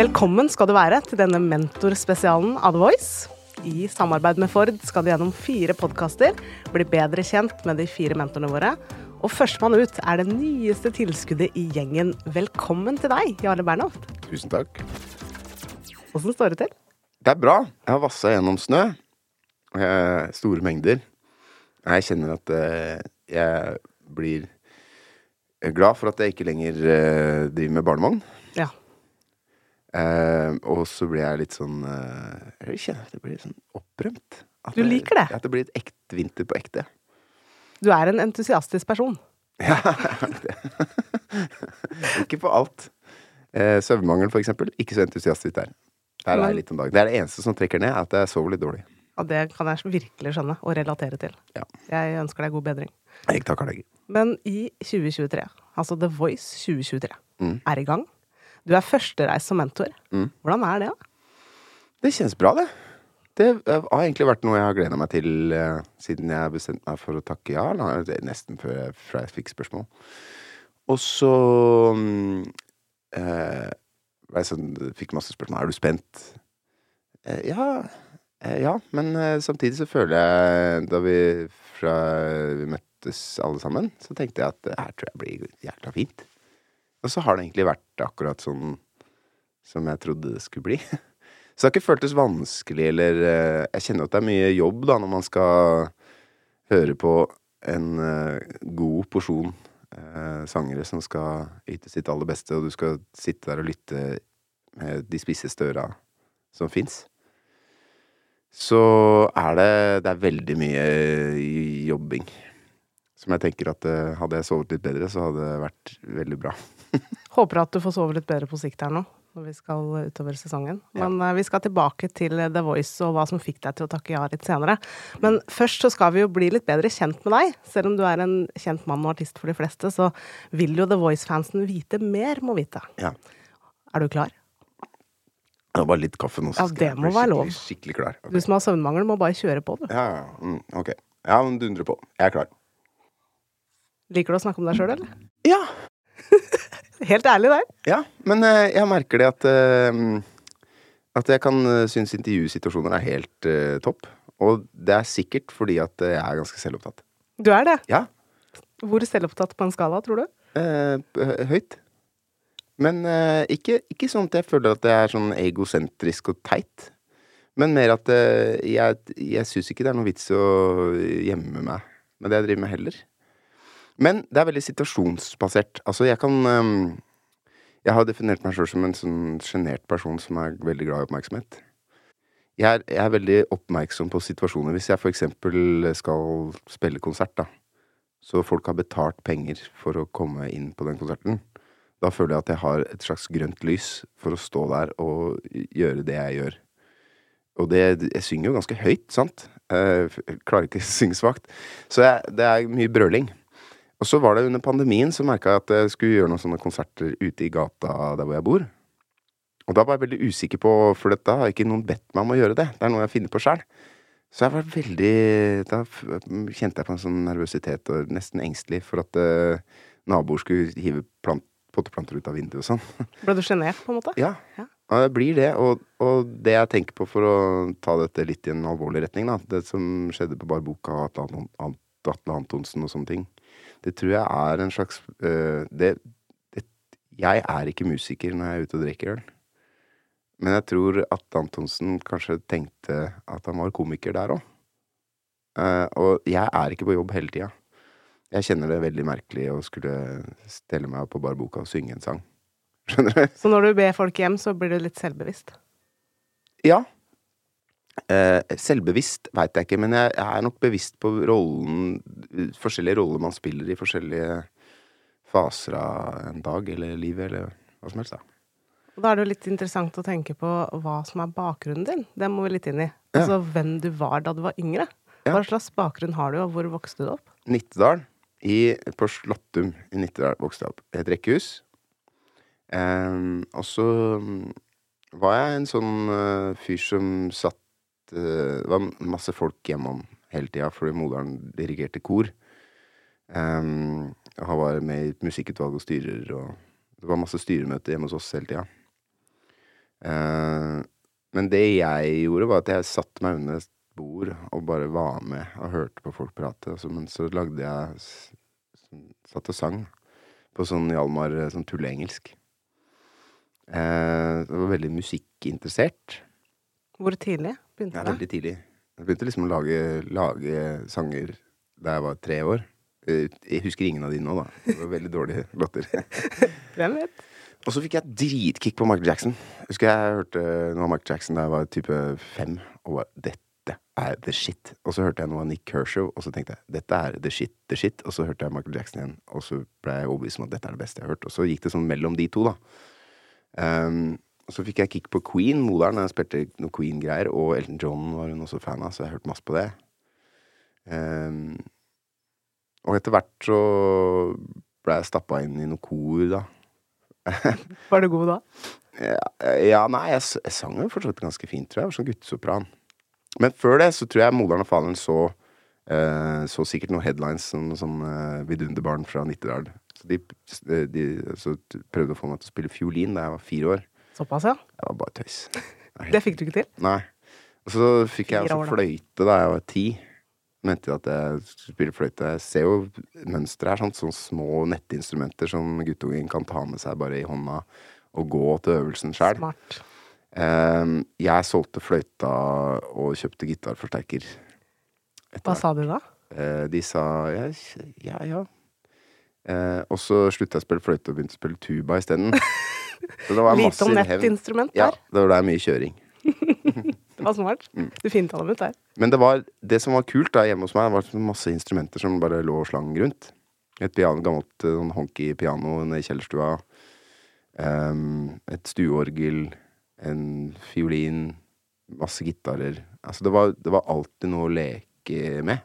Velkommen skal du være til denne mentorspesialen av The Voice. I samarbeid med Ford skal du gjennom fire podkaster bli bedre kjent med de fire mentorene våre. Og førstemann ut er det nyeste tilskuddet i gjengen. Velkommen til deg, Jarle Bernhoft. Tusen takk. Åssen står det til? Det er bra. Jeg har vassa gjennom snø. Eh, store mengder. Jeg kjenner at eh, jeg blir glad for at jeg ikke lenger eh, driver med barnevogn. Eh, og så blir jeg litt sånn eh, Jeg kjenner at det blir litt sånn opprømt. At Du liker det? At det blir et ekte vinter på ekte. Du er en entusiastisk person. Ja, ikke på alt. Eh, søvnmangel, for eksempel. Ikke så entusiastisk der. Der er jeg litt om dagen. Det er det eneste som trekker ned, at jeg sover litt dårlig. Og det kan jeg virkelig skjønne og relatere til. Ja. Jeg ønsker deg god bedring. Jeg takker deg. Men i 2023, altså The Voice 2023, Mm. er i gang. Du er førstereis som mentor. Mm. Hvordan er det? da? Det kjennes bra, det. Det har egentlig vært noe jeg har gleda meg til eh, siden jeg bestemte meg for å takke ja. eller Nesten før jeg, før jeg fikk spørsmål. Og så eh, jeg sånn, fikk masse spørsmål. Er du spent? Eh, ja. Ja, men samtidig så føler jeg Da vi, fra vi møttes alle sammen, så tenkte jeg at det her tror jeg blir jækla fint. Og så har det egentlig vært akkurat sånn som jeg trodde det skulle bli. Så det har ikke føltes vanskelig, eller eh, Jeg kjenner at det er mye jobb da når man skal høre på en eh, god porsjon eh, sangere som skal yte sitt aller beste, og du skal sitte der og lytte med de spisseste øra som fins. Så er det Det er veldig mye jobbing. Som jeg tenker at eh, hadde jeg sovet litt bedre, så hadde det vært veldig bra. Håper at du får sove litt bedre på sikt her nå, når vi skal utover sesongen. Men ja. vi skal tilbake til The Voice og hva som fikk deg til å takke ja litt senere. Men først så skal vi jo bli litt bedre kjent med deg. Selv om du er en kjent mann og artist for de fleste, så vil jo The Voice-fansen vite mer, må vite. Ja. Er du klar? Det var litt kaffe nå, så Ja, skal det jeg må bli være skikkelig, lov. skikkelig klar. Okay. Du som har søvnmangel, må bare kjøre på, du. Ja, ja, mm, ok. Ja, men dundre på. Jeg er klar. Liker du å snakke om deg sjøl, eller? Ja, Helt ærlig der. ja. Men eh, jeg merker det at eh, At jeg kan uh, synes intervjusituasjoner er helt uh, topp. Og det er sikkert fordi at jeg er ganske selvopptatt. Du er det. Ja. Hvor selvopptatt på en skala, tror du? eh, høyt. Men eh, ikke, ikke sånn at jeg føler at det er sånn egosentrisk og teit. Men mer at eh, jeg, jeg syns ikke det er noe vits å gjemme meg med det jeg driver med heller. Men det er veldig situasjonsbasert. Altså, jeg kan um, Jeg har definert meg sjøl som en sånn sjenert person som er veldig glad i oppmerksomhet. Jeg er, jeg er veldig oppmerksom på situasjoner. Hvis jeg for eksempel skal spille konsert, da, så folk har betalt penger for å komme inn på den konserten, da føler jeg at jeg har et slags grønt lys for å stå der og gjøre det jeg gjør. Og det, jeg synger jo ganske høyt, sant? Jeg klarer ikke å synge svakt. Så jeg, det er mye brøling. Og så var det under pandemien så merka jeg at jeg skulle gjøre noen sånne konserter ute i gata der hvor jeg bor. Og da var jeg veldig usikker på, for da har ikke noen bedt meg om å gjøre det. Det er noe jeg finner på sjæl. Så jeg var veldig Da kjente jeg på en sånn nervøsitet og nesten engstelig for at uh, naboer skulle hive plant, potteplanter ut av vinduet og sånn. Ble du sjenert, på en måte? Ja. Ja. ja, det blir det. Og, og det jeg tenker på for å ta dette litt i en alvorlig retning, da, det som skjedde på Barboka og Atle Antonsen og sånne ting, det tror jeg er en slags uh, det, det Jeg er ikke musiker når jeg er ute og drikker øl. Men jeg tror at Antonsen kanskje tenkte at han var komiker der òg. og jeg er ikke på jobb hele tida. Jeg kjenner det veldig merkelig å skulle stelle meg opp på Barboka og synge en sang. Skjønner du? Så når du ber folk hjem, så blir du litt selvbevisst? Ja. Eh, selvbevisst veit jeg ikke, men jeg, er nok bevisst på rollen Forskjellige roller man spiller i forskjellige faser av en dag eller livet eller hva som helst. da. Da er det jo litt interessant å tenke på hva som er bakgrunnen din. Det må vi litt inn i. Ja. Altså hvem du var da du var yngre. Ja. Hva slags bakgrunn har du, og hvor vokste du opp? Nittedal, i, på Slottum i Nittedal vokste jeg opp. Et rekkehus. Em, og så var jeg en sånn uh, fyr som satt Det var masse folk hjemom hele tida fordi moderen dirigerte kor. Um, han var med i musikkutvalg og styrer, og det var masse styremøter hjemme hos oss hele tida. Uh, men det jeg gjorde, var at jeg satte meg under et bord og bare var med og hørte på folk prate. Altså, men så lagde jeg sånn- Satt og sang på sånn Hjalmar eh, sånn tulleengelsk. Uh, jeg var veldig musikkinteressert. Hvor tidlig begynte Ja, det? veldig tidlig. Jeg begynte liksom å lage, lage sanger da jeg var tre år. Eh, Jeg husker ingen av de nå, da. Det var veldig dårlige låter. Hvem vet? Og så fikk jeg dritkick på Michael Jackson. Husker jeg hørte noe av Michael Jackson da jeg var type fem, og var dette er the shit. Og så hørte jeg noe av Nick Kershaw, og så tenkte jeg dette er the shit, the shit. Og så hørte jeg Michael Jackson igjen, og så ble jeg overbevist om at dette er det beste jeg har hørt. Og så gikk det sånn mellom de to, da. Um, og så fikk jeg kick på Queen, moderen. Jeg spilte noe Queen-greier, og Elton John var hun også fan av, så jeg hørte masse på det. Um, og etter hvert så ble jeg stappa inn i noe kor, da. Var du god da? Ja, ja nei, jeg, jeg sang jo fortsatt ganske fint, tror jeg. Jeg var sånn guttesopran. Men før det så tror jeg moderen og faderen så uh, Så sikkert noen headlines som sånn uh, vidunderbarn fra Nittedal. Så de, de så prøvde å få meg til å spille fiolin da jeg var fire år. Såpass, ja. Det var bare tøys. Det fikk du ikke til? Nei. Og så fikk jeg da. fløyte da jeg var ti. Mente at jeg skulle spille fløyte. Jeg ser jo mønsteret her, sånn, sånne små nettinstrumenter som guttungen kan ta med seg bare i hånda og gå til øvelsen sjøl. Smart. jeg solgte fløyta og kjøpte gitarforsterker. Hva sa de da? Eh, de sa ja, ja. ja. Eh, og så slutta jeg å spille fløyte og begynte å spille tuba isteden. Lite om hevn. der. Ja, det var der mye kjøring. Det var smart. Mm. Du finta dem ut der. Men det, var, det som var kult da hjemme hos meg, var masse instrumenter som bare lå og slang rundt. Et piano, gammelt eh, sånn honky piano nede i kjellerstua. Um, et stueorgel, en fiolin, masse gitarer. Altså det var, det var alltid noe å leke med.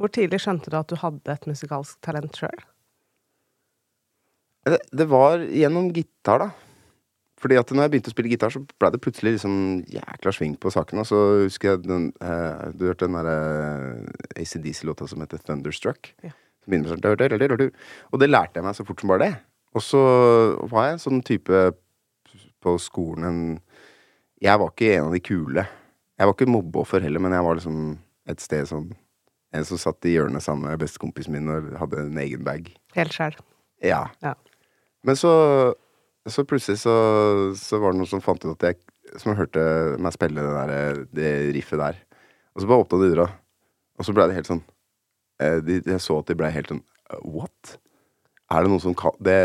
Hvor tidlig skjønte du at du hadde et musikalsk talent sjøl? Det, det var gjennom gitar, da. Fordi at når jeg begynte å spille gitar, så ble det plutselig liksom jækla sving på saken. Og så husker jeg den eh, Du hørte den derre ACDC-låta som heter Thunderstruck? Ja. Som begynner med sånn. Og det lærte jeg meg så fort som bare det. Og så var jeg en sånn type på skolen en Jeg var ikke en av de kule. Jeg var ikke mobbeoffer heller, men jeg var liksom et sted som En som satt i hjørnet sammen med bestekompisen min og hadde en egen bag. Helt sjæl. Ja. Ja. Men så, så plutselig så, så var det noen som fant ut at jeg Som hørte meg spille det, der, det riffet der. Og så bare åpna de døra, og så ble det helt sånn eh, de, Jeg så at de ble helt sånn eh, What? Er det noen som kan det,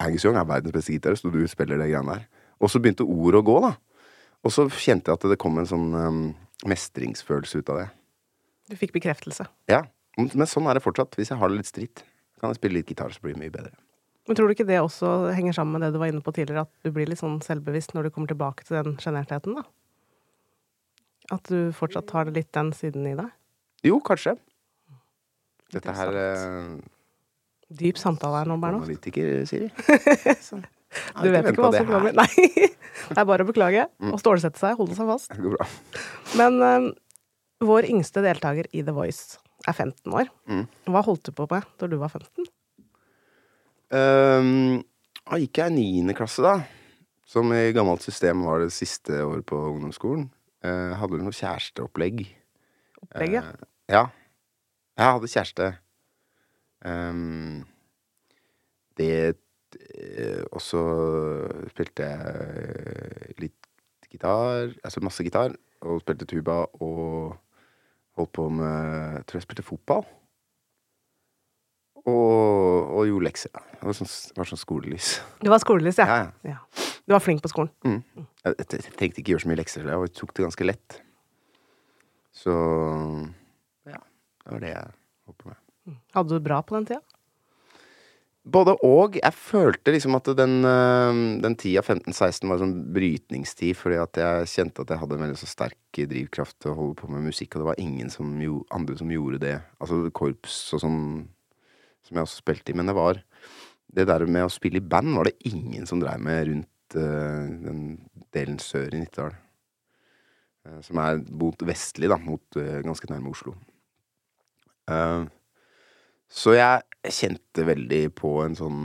Angus Young er verdens beste gitarist, og du spiller det greiene der. Og så begynte ordet å gå, da. Og så kjente jeg at det kom en sånn um, mestringsfølelse ut av det. Du fikk bekreftelse. Ja. Men men sånn er det fortsatt. Hvis jeg har det litt stritt, kan jeg spille litt gitar, så blir det mye bedre. Men tror du ikke det også henger sammen med det du var inne på tidligere, at du blir litt sånn selvbevisst når du kommer tilbake til den sjenertheten, da? At du fortsatt har litt den siden i deg? Jo, kanskje. Dette her eh, Dyp samtale her nå, Bernhoft. Analytiker, Siri. Du vet ikke hva som kommer. Nei. Det er bare å beklage. Mm. Og stålsette seg, holde seg fast. Det går bra. Men eh, vår yngste deltaker i The Voice er 15 år. Mm. Hva holdt du på med da du var 15? Um, da gikk jeg i niende klasse, da. Som i gammelt system var det siste året på ungdomsskolen. Uh, hadde noe kjæresteopplegg. Opplegget? Uh, ja. Jeg hadde kjæreste. Um, det uh, Og så spilte jeg litt gitar, altså masse gitar, og spilte tuba og holdt på med Jeg tror jeg spilte fotball. Og, og gjorde lekser. Det var sånn, var sånn skolelys. Du var skolelys, ja. Ja, ja. ja. Du var flink på skolen. Mm. Jeg, tenkte ikke gjøre så mye lekser, så jeg tok det ganske lett. Så ja, det var det jeg holdt på med. Hadde du det bra på den tida? Både og. Jeg følte liksom at den, øh, den tida 15-16 var sånn brytningstid, fordi at jeg kjente at jeg hadde en veldig så sterk drivkraft til å holde på med musikk, og det var ingen som jo, andre som gjorde det. Altså korps og sånn, som jeg også spilte i. Men det var det der med å spille i band var det ingen som dreiv med rundt uh, den delen sør i Nittedal. Uh, som er mot vestlig, da, mot uh, ganske nærme Oslo. Så jeg kjente veldig på en sånn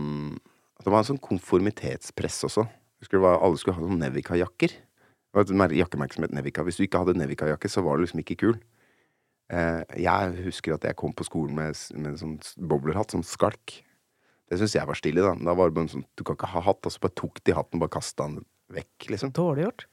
At det var en sånn konformitetspress også. Var, Alle skulle ha sånn Nevika-jakker. Det var et mer- jakkemerke Nevika. Hvis du ikke hadde Nevika-jakke, så var du liksom ikke kul. Eh, jeg husker at jeg kom på skolen med, med en sånn bowlerhatt, sånn skalk. Det syns jeg var stilig, da. Da var det bare en sånn Du kan ikke ha hatt, og så bare tok de hatten og bare kasta den vekk, liksom. Dårlig gjort.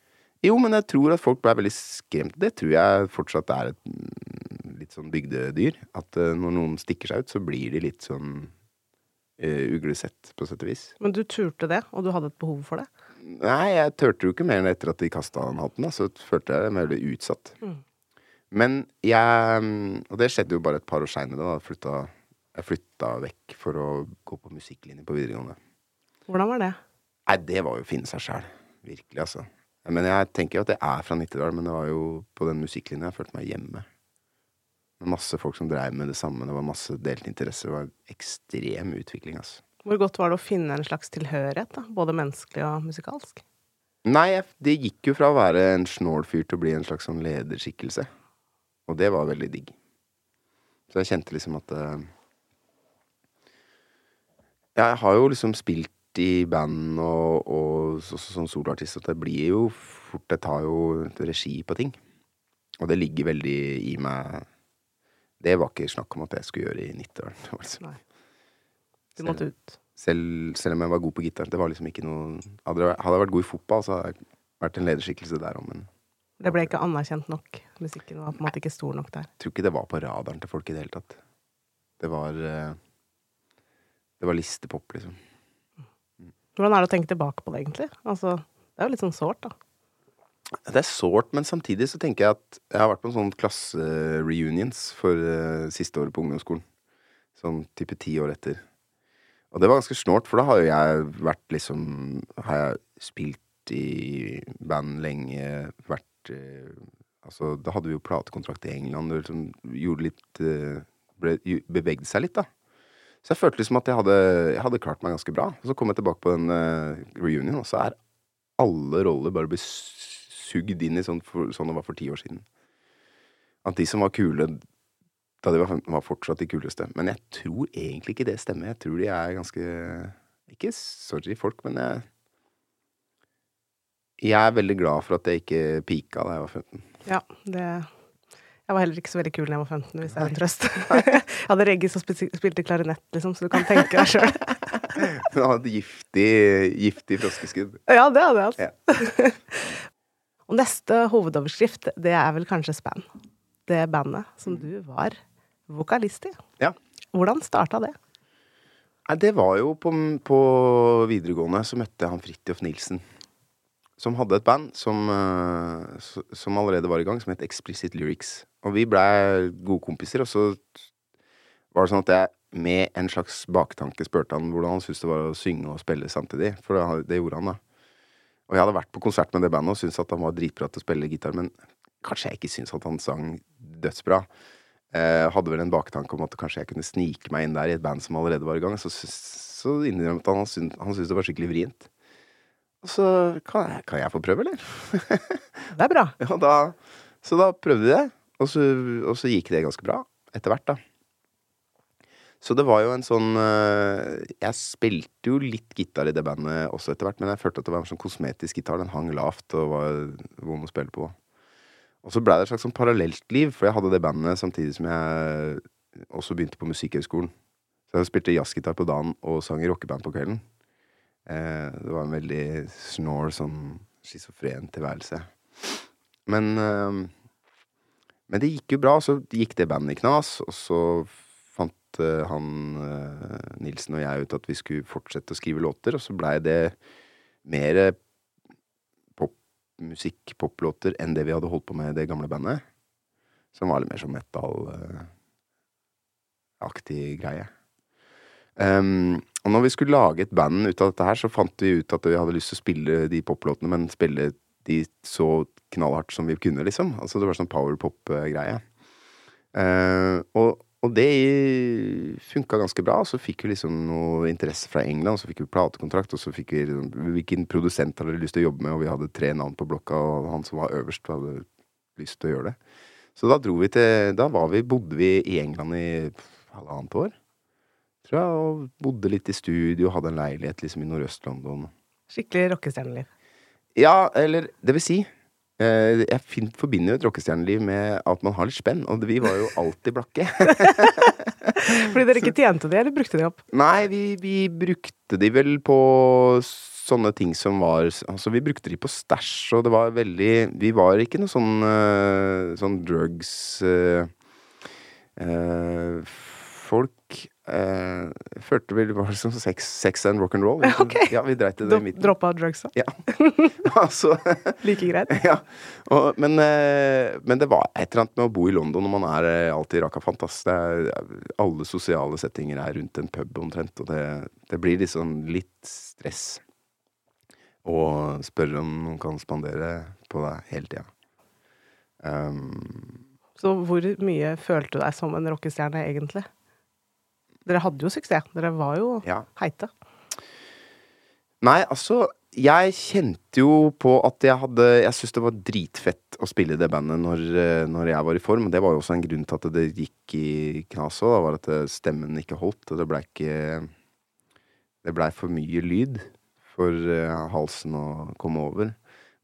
Jo, men jeg tror at folk ble veldig skremt. Det tror jeg fortsatt er et mm, litt sånn bygdedyr. At eh, når noen stikker seg ut, så blir de litt sånn uh, uglesett, på sett og vis. Men du turte det, og du hadde et behov for det. Nei, jeg turte jo ikke mer enn etter at de kasta den hatten, da, så følte jeg meg veldig utsatt. Mm. Men jeg Og det skjedde jo bare et par år seinere. Jeg flytta, vekk for å gå på musikklinje på videregående. Hvordan var det? Nei, det var jo å finne seg sjæl. Virkelig, altså. Men jeg tenker jo at jeg er fra Nittedal, men det var jo på den musikklinja jeg følte meg hjemme. Med masse folk som dreiv med det samme, det var masse delte interesser. Det var ekstrem utvikling, altså. Hvor godt var det å finne en slags tilhørighet, da? både menneskelig og musikalsk? Nei, det gikk jo fra å være en snål fyr til å bli en slags sånn lederskikkelse. Og det var veldig digg. Så jeg kjente liksom at uh, Ja, jeg har jo liksom spilt i band og, og så, så, sånn soloartist, at det blir jo fort Jeg tar jo regi på ting. Og det ligger veldig i meg Det var ikke snakk om at jeg skulle gjøre i 90-åren. liksom- Du måtte ut. Selv, selv om jeg var god på gitar. Det var liksom ikke noe hadde jeg vært god i fotball, så hadde jeg vært en lederskikkelse der òg, men Det ble ikke anerkjent nok. Musikken var på en måte ikke stor nok der. jeg tror ikke det var på radaren til folk i det hele tatt. Det var eh, Det var listepop, liksom. Hvordan er det å tenke tilbake på det, egentlig? Altså, det er jo litt sånn sårt, da. Det er sårt, men samtidig så tenker jeg at jeg har vært på en sånn klassereunions for eh, siste året på ungdomsskolen. Sånn type ti år etter. Og det var ganske snålt, for da har jo jeg vært liksom Har jeg spilt i band lenge, vært Altså, da hadde vi jo platekontrakt i England, og liksom gjorde litt eh, ble, Bevegde seg litt, da. Så jeg følte liksom at jeg hadde, jeg hadde klart meg ganske bra. Og så kom jeg tilbake på den eh, reunion, og så er alle roller bare blitt sugd inn i sånn, for, sånn det var for ti år siden. At de som var kule da de var 15, var fortsatt de kuleste. Men jeg tror egentlig ikke det stemmer. Jeg tror de er ganske Ikke sorry folk, men jeg Jeg er veldig glad for at jeg ikke pika da jeg var 15. Ja, det Jeg var heller ikke så veldig kul da jeg var 15, hvis det er en trøst. jeg hadde Regis og spilte klarinett, liksom, så du kan tenke deg sjøl. Du hadde hadde giftig, giftig froskeskudd. ja, det hadde jeg, altså. Ja. og neste hovedoverskrift, det er vel kanskje Span. Det bandet som du var vokalist i. Ja. Hvordan starta det? Nei, det var jo på, på videregående så møtte jeg han Fridtjof Nilsen. Som hadde et band som, eh, som allerede var i gang, som het Explicit Lyrics. Og vi blei gode kompiser, og så var det sånn at jeg med en slags baktanke spurte han hvordan han syntes det var å synge og spille samtidig. For det, det gjorde han, da. Og jeg hadde vært på konsert med det bandet og syntes at han var dritbra til å spille gitar, men kanskje jeg ikke syntes at han sang dødsbra. Eh, hadde vel en baktanke om at kanskje jeg kunne snike meg inn der i et band som allerede var i gang. Så, så innrømmet han at han syntes det var skikkelig vrient. Så kan jeg, kan jeg få prøve, eller? Det er bra. Ja, da, så da prøvde vi det, og så, og så gikk det ganske bra. Etter hvert, da. Så det var jo en sånn eh, Jeg spilte jo litt gitar i det bandet også etter hvert, men jeg følte at det var en sånn kosmetisk gitar. Den hang lavt og var vond å spille på. Og så blei det et slags sånn parallelt liv, for jeg hadde det bandet samtidig som jeg også begynte på Musikkhøgskolen. Så jeg spilte jazzgitar på dagen og sang i rockeband på kvelden. Eh, det var en veldig snål, sånn schizofren tilværelse. Men eh, Men det gikk jo bra. Så gikk det bandet i knas, og så fant eh, han Nilsen og jeg ut at vi skulle fortsette å skrive låter, og så blei det mer popmusikk, poplåter, enn det vi hadde holdt på med i det gamle bandet. Som var litt mer sånn metal-aktig greie. Um, og når vi skulle lage et band ut av dette her, så fant vi ut at vi hadde lyst til å spille de poplåtene, men spille de så knallhardt som vi kunne, liksom. Altså det var sånn powerpop-greie. Uh, og, og det funka ganske bra. Så fikk vi liksom noe interesse fra England, og så fikk vi platekontrakt, og så fikk vi hvilken produsent hadde lyst til å jobbe med, og vi hadde tre navn på blokka, og han som var øverst, hadde lyst til å gjøre det. Så da dro vi til Da vi, bodde vi i England i halvannet år. Tror jeg, og bodde litt i studio, hadde en leilighet liksom i Nordøst-London. Skikkelig rockestjerneliv. Ja, eller det vil si eh, Jeg fint forbinder jo et rockestjerneliv med at man har litt spenn, og vi var jo alltid blakke. Fordi dere ikke tjente de, eller brukte de opp? Nei, vi, vi brukte de vel på sånne ting som var Altså, vi brukte de på stæsj, og det var veldig Vi var ikke noe sånn eh, sånn drugs eh, eh, Folk eh, førte vel var liksom sex, sex and rock and roll. Ja. Ja, vi dreit i det i midten. Droppa drugsa? Ja. altså Like greit? ja. Og, men, uh, men det var et eller annet med å bo i London når man er eh, alltid raka fantast. Alle sosiale settinger er rundt en pub omtrent, og det, det blir liksom litt stress å spørre om noen kan spandere på deg hele tida. Um, Så hvor mye følte du deg som en rockestjerne, egentlig? Dere hadde jo suksess. Dere var jo ja. heite. Nei, altså Jeg kjente jo på at jeg hadde Jeg syntes det var dritfett å spille i det bandet når, eh, når jeg var i form. Det var jo også en grunn til at det gikk i knas òg. Var at eh, stemmen ikke holdt. Og det blei ikke Det blei for mye lyd for eh, halsen å komme over.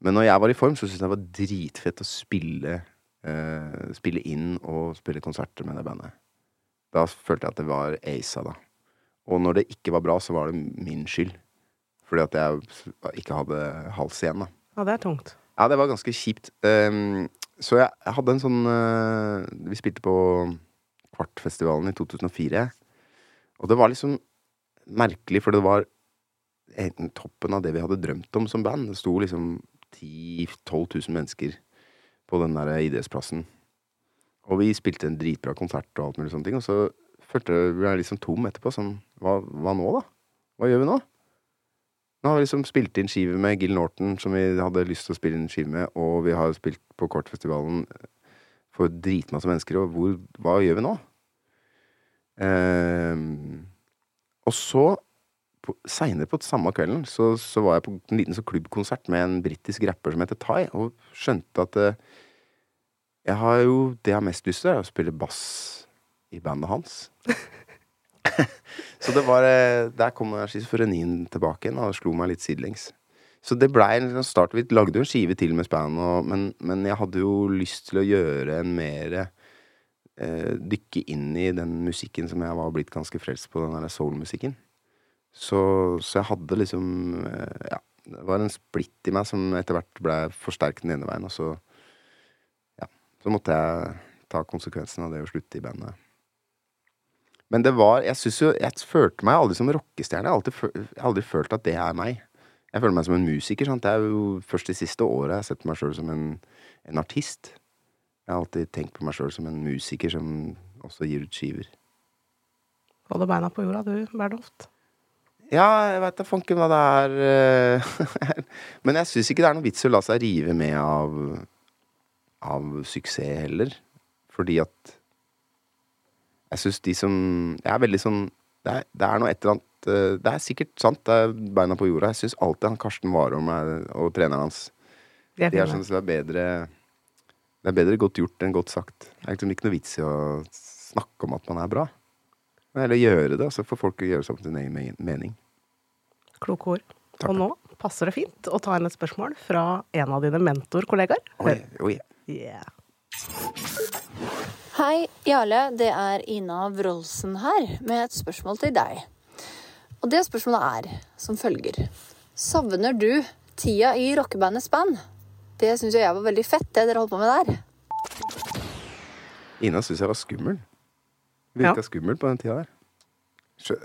Men når jeg var i form, så syntes jeg det var dritfett å spille eh, Spille inn og spille konserter med det bandet. Da følte jeg at det var aisa, da. Og når det ikke var bra, så var det min skyld. Fordi at jeg ikke hadde hals igjen, da. Ja, det er tungt. Ja, det var ganske kjipt. Um, så jeg, jeg hadde en sånn uh, Vi spilte på Kvartfestivalen i 2004. Og det var liksom merkelig, for det var en- toppen av det vi hadde drømt om som band. Det sto liksom 10 000-12 000 mennesker på den der idrettsplassen. Og vi spilte en dritbra konsert og alt mulig sånne ting. Og så følte jeg meg liksom tom etterpå. Sånn, hva, hva nå, da? Hva gjør vi nå? Nå har vi liksom spilt inn skive med Gill Norton, som vi hadde lyst til å spille inn skive med, og vi har spilt på Kortfestivalen for dritmasse mennesker, og hvor, hva gjør vi nå? Eh, og så, seinere på samme kvelden, så, så var jeg på en liten sånn klubbkonsert med en britisk rapper som heter Tai, og skjønte at eh, jeg har jo Det jeg har mest lyst til, er å spille bass i bandet hans. Så det var eh, Der kom schizofrenien tilbake igjen og slo meg litt sidelengs. Så det blei en start. Vi lagde jo en skive til med Span, og, men, men jeg hadde jo lyst til å gjøre en mer eh, Dykke inn i den musikken som jeg var blitt ganske frelst på, den der soul-musikken. Så, så jeg hadde liksom eh, Ja, det var en splitt i meg som etter hvert blei forsterket den ene veien, og så så måtte jeg ta konsekvensen av det og slutte i bandet. Men det var Jeg synes jo Jeg følte meg aldri som rockestjerne. Jeg har har aldri følt at det er meg. Jeg føler meg som en musiker. Sant? Det er jo først de siste åra jeg har sett meg sjøl som en, en artist. Jeg har alltid tenkt på meg sjøl som en musiker som også gir ut skiver. Holder beina på jorda, du, Bernhoft. Ja, jeg veit da fanken hva det er eh, Men jeg syns ikke det er noe vits i å la seg rive med av, av suksess heller. Fordi at Jeg syns de som Jeg er veldig sånn det er, det er noe et eller annet eh, Det er sikkert sant, det er beina på jorda. Jeg syns alltid han Karsten Warholm og treneren hans det er De er sånn, så det er bedre Det er bedre godt gjort enn godt sagt. Det er liksom ikke noe vits i å snakke om at man er bra. Eller gjøre det, og så får folk gjøre seg opp sin egen mening. Kloke ord. Takk. Og nå passer det fint å ta inn et spørsmål fra en av dine mentorkollegaer. Oi, oi. Yeah. Hei, Jarle. Det er Ina Wroldsen her med et spørsmål til deg. Og det spørsmålet er som følger. Savner du tida i rockebandets band? Det syns jeg var veldig fett, det dere holdt på med der. Ina syns jeg var skummel. Virka Ja. skummel på den tida der.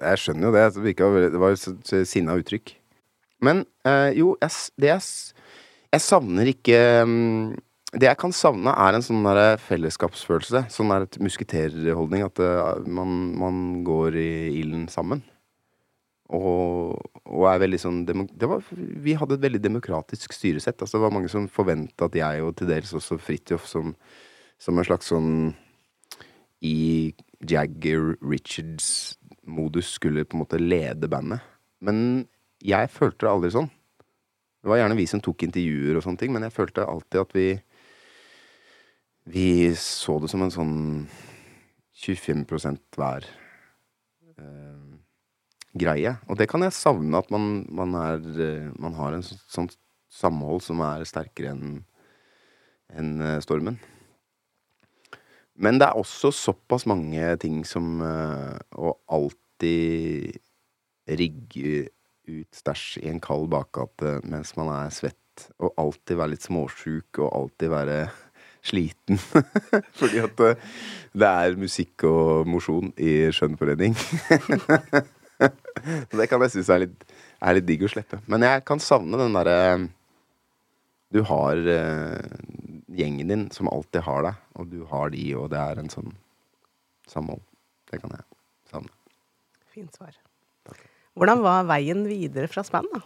Jeg skjønner jo det. Det, virka, det var så, så sinna uttrykk. Men øh, jo, jeg, det jeg, jeg savner ikke mm, Det jeg kan savne, er en sånn der fellesskapsfølelse. Sånn der et musketerholdning. At eh, man, man går i ilden sammen. Og, og er veldig sånn var, Vi hadde et veldig demokratisk styresett. Altså, det var mange som forventa at jeg, og til dels også Fridtjof, som, som en slags sånn i Jagger Richards-modus skulle på en måte lede bandet. Men jeg følte det aldri sånn. Det var gjerne vi som tok intervjuer og sånne ting, men jeg følte alltid at vi Vi så det som en sånn 25 hver. Eh, greie. Og det kan jeg savne, at man, man, er, eh, man har en sånn, sånn samhold som er sterkere enn enn eh, stormen. Men det er også såpass mange ting som eh, å alltid rigge ut stæsj i en kald bakgate mens man er svett, og alltid være litt småsjuk og alltid være sliten. Fordi at eh, det er musikk og mosjon i skjønnforening. Så det kan jeg synes er litt, er litt digg å slippe. Men jeg kan savne den derre Du har eh, gjengen din som alltid har deg, og du har de, og det er en sånn samhold. Det kan jeg savne. Fint svar. Hvordan var veien videre fra spenn, da?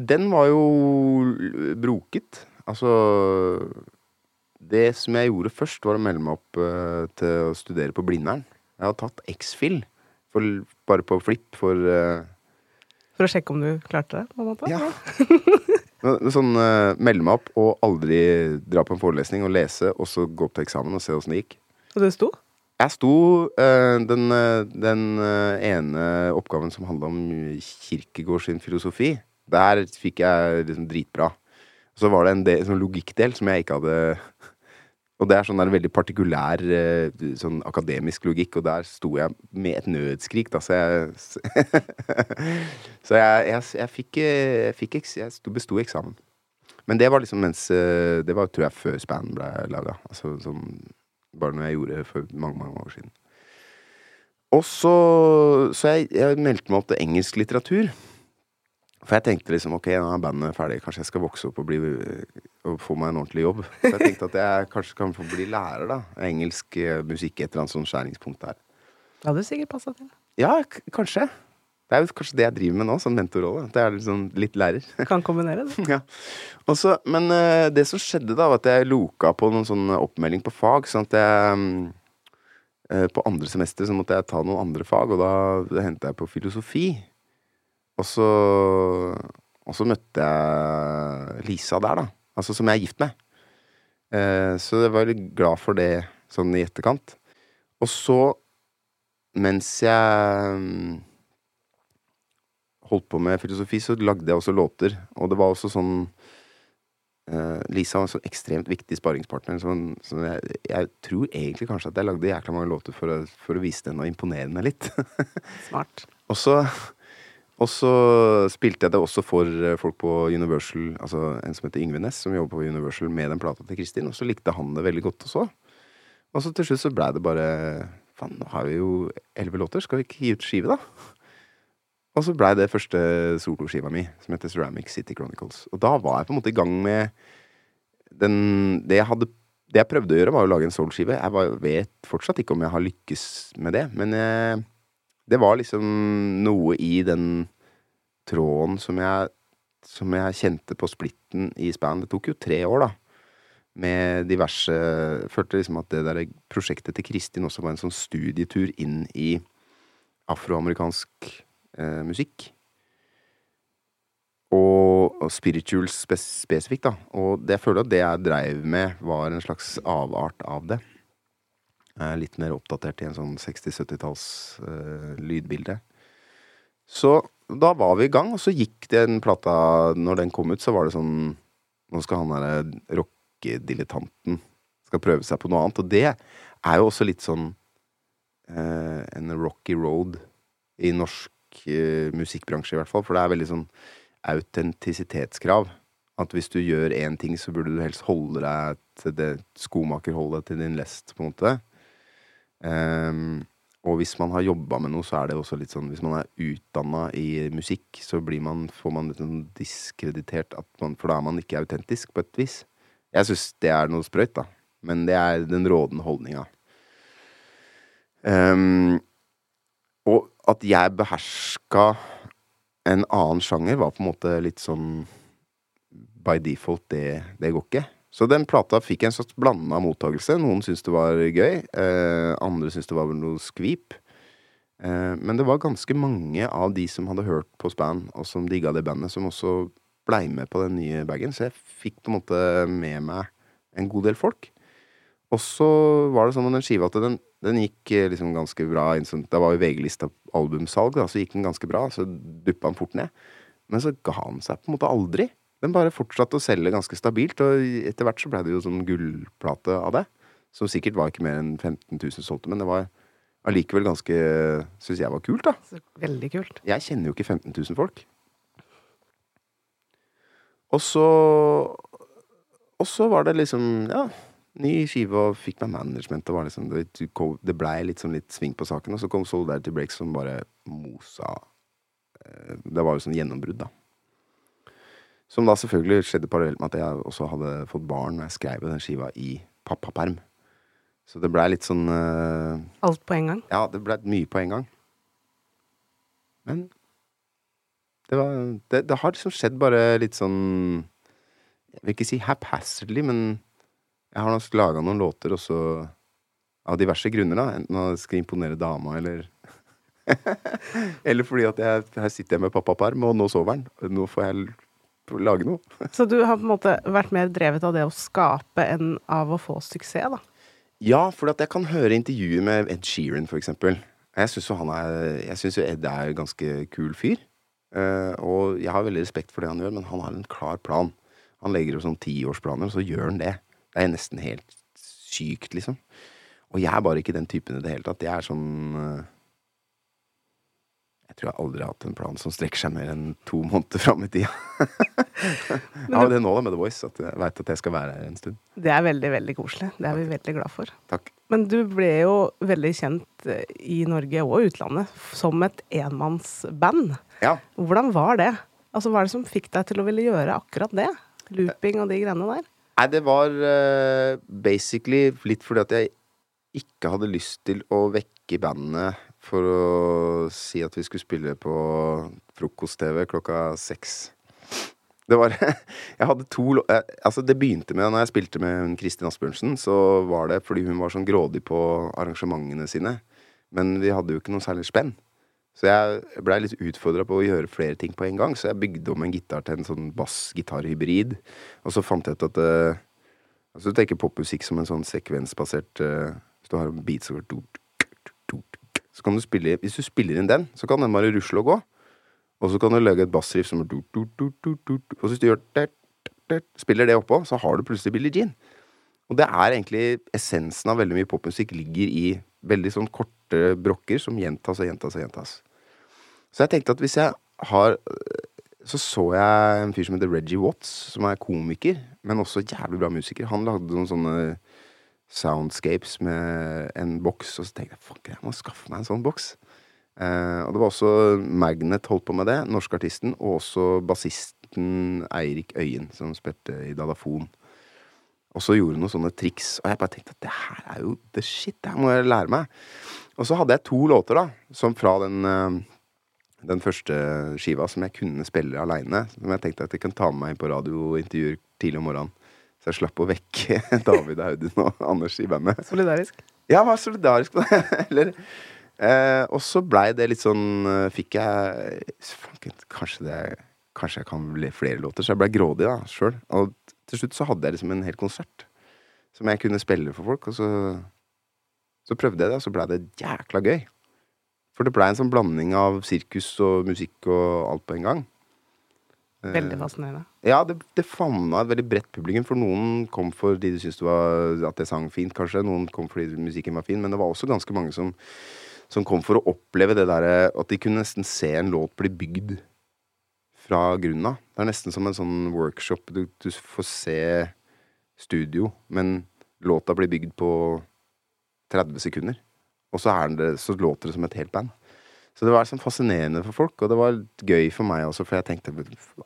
Den var jo broket. Altså Det som jeg gjorde først, var å melde meg opp eh, til å studere på Blindern. Jeg har tatt X-Fill, bare på flipp, for eh, For å sjekke om du klarte det? på en måte? Ja. Sånn uh, melde meg opp og aldri dra på en forelesning og lese, og så gå opp til eksamen og se åssen det gikk. Og det sto? Jeg sto eh, den, eh, den eh, ene oppgaven som handla om Kirkegård sin filosofi. Der fikk jeg liksom dritbra. Så var det en del, sånn logikkdel som jeg ikke hadde Og det er sånn der veldig partikulær eh, sånn akademisk logikk, og der sto jeg med et nødskrik, da, så jeg Så jeg, jeg, jeg fikk, jeg, fikk jeg besto eksamen. Men det var liksom mens eh, Det var tror jeg før Span ble laga. Altså sånn bare noe jeg gjorde for mange, mange år siden. Og så Så jeg, jeg meldte meg opp til engelsk litteratur. For jeg tenkte liksom ok, nå er bandet ferdig, kanskje jeg skal vokse opp og, bli, og få meg en ordentlig jobb. Så jeg tenkte at jeg kanskje kan få bli lærer, da. Engelsk eh, musikk, et eller annet sånt skjæringspunkt der. Det hadde du sikkert passa til. Ja, kanskje. Det er jo kanskje det jeg driver med nå, sånn mentorrolle. Det er sånn litt lærer. Kan kombinere det. ja. Også, men eh, det som skjedde da, var at jeg loka på noen sånn oppmelding på fag, sånn at jeg eh, På andre semester så måtte jeg ta noen andre fag, og da hentet jeg på filosofi. Og så Og så møtte jeg Lisa der, da. Altså som jeg er gift med. Eh, så jeg var litt glad for det sånn i etterkant. Og så, mens jeg mm, holdt på med filosofi, så lagde jeg også låter. Og det var også sånn eh, Lisa var en sånn ekstremt viktig sparringspartner. Sånn, så jeg, jeg tror egentlig kanskje at jeg lagde jækla mange låter for å, for å vise den og imponere henne litt. Smart. og så og så spilte jeg det også for eh, folk på Universal, altså en som heter Yngve Næss, som jobber på Universal med den plata til Kristin, og så likte han det veldig godt også. Og så til slutt så blei det bare Faen, nå har vi jo elleve låter, skal vi ikke gi ut skive, da? Og så blei det første soloskiva mi, som heter Ceramic City Chronicles. Og da var jeg på en måte i gang med den Det jeg hadde Det jeg prøvde å gjøre, var å lage en soulskive. Jeg var, vet fortsatt ikke om jeg har lykkes med det, men jeg, det var liksom noe i den tråden som jeg Som jeg kjente på splitten i Span. Det tok jo tre år, da. Med diverse Følte liksom at det der prosjektet til Kristin også var en sånn studietur inn i afroamerikansk eh, musikk. Og, og spiritual spes spesifikt, da. Og det jeg føler at det jeg dreiv med, var en slags avart av det. Eh, litt mer oppdatert i en sånn 60-70-talls eh, lydbilde. Så da var vi i gang, og så gikk den plata Når den kom ut, så var det sånn Nå skal han derre rockedilettanten skal prøve seg på noe annet. Og det er jo også litt sånn eh, en rocky road i norsk eh, musikkbransje, i hvert fall. For det er veldig sånn autentisitetskrav. At hvis du gjør én ting, så burde du helst holde deg til det skomakerholdet til din lest, på en måte. Ehm, og hvis man har jobba med noe, så er det også litt sånn Hvis man er utdanna i musikk, så blir man, får man litt sånn diskreditert, man, for da er man ikke autentisk, på et vis. Jeg syns det er noe sprøyt, da. Men det er den rådende holdninga. Um, og at jeg beherska en annen sjanger, var på en måte litt sånn by default, det, det går ikke. Så den plata fikk en slags blanda mottakelse. Noen syntes det var gøy, eh, andre syntes det var noe skvip. Eh, men det var ganske mange av de som hadde hørt på Span, og som digga det bandet, som også blei med på den nye bagen. Så jeg fikk på en måte med meg en god del folk. Og så var det sånn med den skiva at den, den gikk eh, liksom ganske bra. Det var jo VG-lista albumsalg, da, så gikk den ganske bra. Så duppa den fort ned. Men så ga han seg på en måte aldri. Den bare fortsatte å selge ganske stabilt, og etter hvert så ble det jo sånn gullplate av det. Som sikkert var ikke mer enn 15 000 solgte, men det var allikevel ganske Syns jeg var kult, da. Så veldig kult. Jeg kjenner jo ikke 15 000 folk. Og så Og så var det liksom, ja Ny skive og fikk meg management og var liksom Det, det blei litt sånn litt sving på saken, og så kom Solidarity Breaks som bare mosa eh, Det var jo sånn gjennombrudd, da. Som da selvfølgelig skjedde parallelt med at jeg også hadde fått barn og jeg skrev den skiva i pappaperm. Så det blei litt sånn uh, Alt på en gang. Ja, det blei mye på en gang. Men det var Det, det har liksom skjedd bare litt sånn Jeg vil ikke si haphazardly, men jeg har nok laga noen låter også av diverse grunner, da. Enten at jeg skal imponere dama, eller Eller fordi at jeg, her sitter jeg med pappaperm, og nå sover han. Nå får jeg lage noe. Så du har på en måte vært mer drevet av det å skape enn av å få suksess, da? Ja, for at jeg kan høre intervjuer med Ed Sheeran, for eksempel. Jeg syns jo han er Jeg syns jo Ed er en ganske kul fyr. Eh, og jeg har veldig respekt for det han gjør, men han har en klar plan. Han legger opp sånn tiårsplaner, og så gjør han det. Det er nesten helt sykt, liksom. Og jeg er bare ikke den typen i det hele tatt. Jeg er sånn eh, Jeg tror jeg aldri har hatt en plan som strekker seg mer enn to måneder fram i tida. Jeg har det nå da med The Voice, at jeg veit at jeg skal være her en stund. Det er veldig, veldig koselig. Det er vi veldig glad for. Takk. Men du ble jo veldig kjent eh, i Norge og utlandet som et enmannsband. Ja. Hvordan var det? Altså, Hva er det som fikk deg til å ville gjøre akkurat det? Looping og de greiene der? Nei, det var uh, basically litt fordi at jeg ikke hadde lyst til å vekke bandet for å si at vi skulle spille på frokost-TV klokka seks. Det var Jeg hadde to eh, Altså, det begynte med Når jeg spilte med Kristin Asbjørnsen, så var det fordi hun var sånn grådig på arrangementene sine. Men vi hadde jo ikke noe særlig spenn. Så jeg blei litt utfordra på å gjøre flere ting på en gang, så jeg bygde om en gitar til en sånn bass-gitar-hybrid. Og så fant jeg ut at uh, Altså Du tenker popmusikk som en sånn sekvensbasert uh, Hvis du har en beat som går Så kan du spille Hvis du spiller inn den, så kan den bare rusle og gå. Og så kan du lage et bassriff som du- du- du-. Og hvis du gjør spiller det oppå, så har du plutselig Billie Jean. Og det er egentlig essensen av veldig mye popmusikk ligger i veldig sånn korte brokker som gjentas og gjentas og gjentas. Så jeg tenkte at hvis jeg har Så så jeg en fyr som heter Reggie Watts, som er komiker, men også jævlig bra musiker. Han lagde noen sånne soundscapes med en boks, og så tenkte jeg fuck, jeg må skaffe meg en sånn boks. Eh, og det var også Magnet holdt på med det, norske artisten, og også bassisten Eirik Øyen, som spilte i Dadafon. Og så gjorde han noen sånne triks, og jeg bare tenkte at det her er jo the shit, det her må jeg lære meg. Og så hadde jeg to låter, da, som fra den, eh, den første skiva som jeg kunne spille aleine. Som jeg tenkte at jeg kan ta med meg inn på radiointervjuer tidlig om morgenen. Så jeg slapp å vekke David Audun og Anders i bandet. Solidarisk. Ja, jeg var solidarisk på det. Eller eh, Og så blei det litt sånn eh, Fikk jeg Fanken, kanskje det Kanskje jeg kan bli flere låter. Så jeg blei grådig da, sjøl. Og til slutt så hadde jeg liksom en hel konsert som jeg kunne spille for folk. Og så, så prøvde jeg det, og så blei det jækla gøy. For det blei en sånn blanding av sirkus og musikk og alt på en gang. Eh, Veldig fascinerende. ja, det, det favna et veldig bredt publikum. For noen kom fordi de syntes det var, at jeg sang fint, kanskje. Noen kom fordi musikken var fin. Men det var også ganske mange som, som kom for å oppleve det derre At de kunne nesten se en låt bli bygd fra grunnen av. Det er nesten som en sånn workshop. Du, du får se studio, men låta blir bygd på 30 sekunder. Og så, det, så låter det som et helt band. Så det var sånn fascinerende for folk, og det var gøy for meg også, for jeg tenkte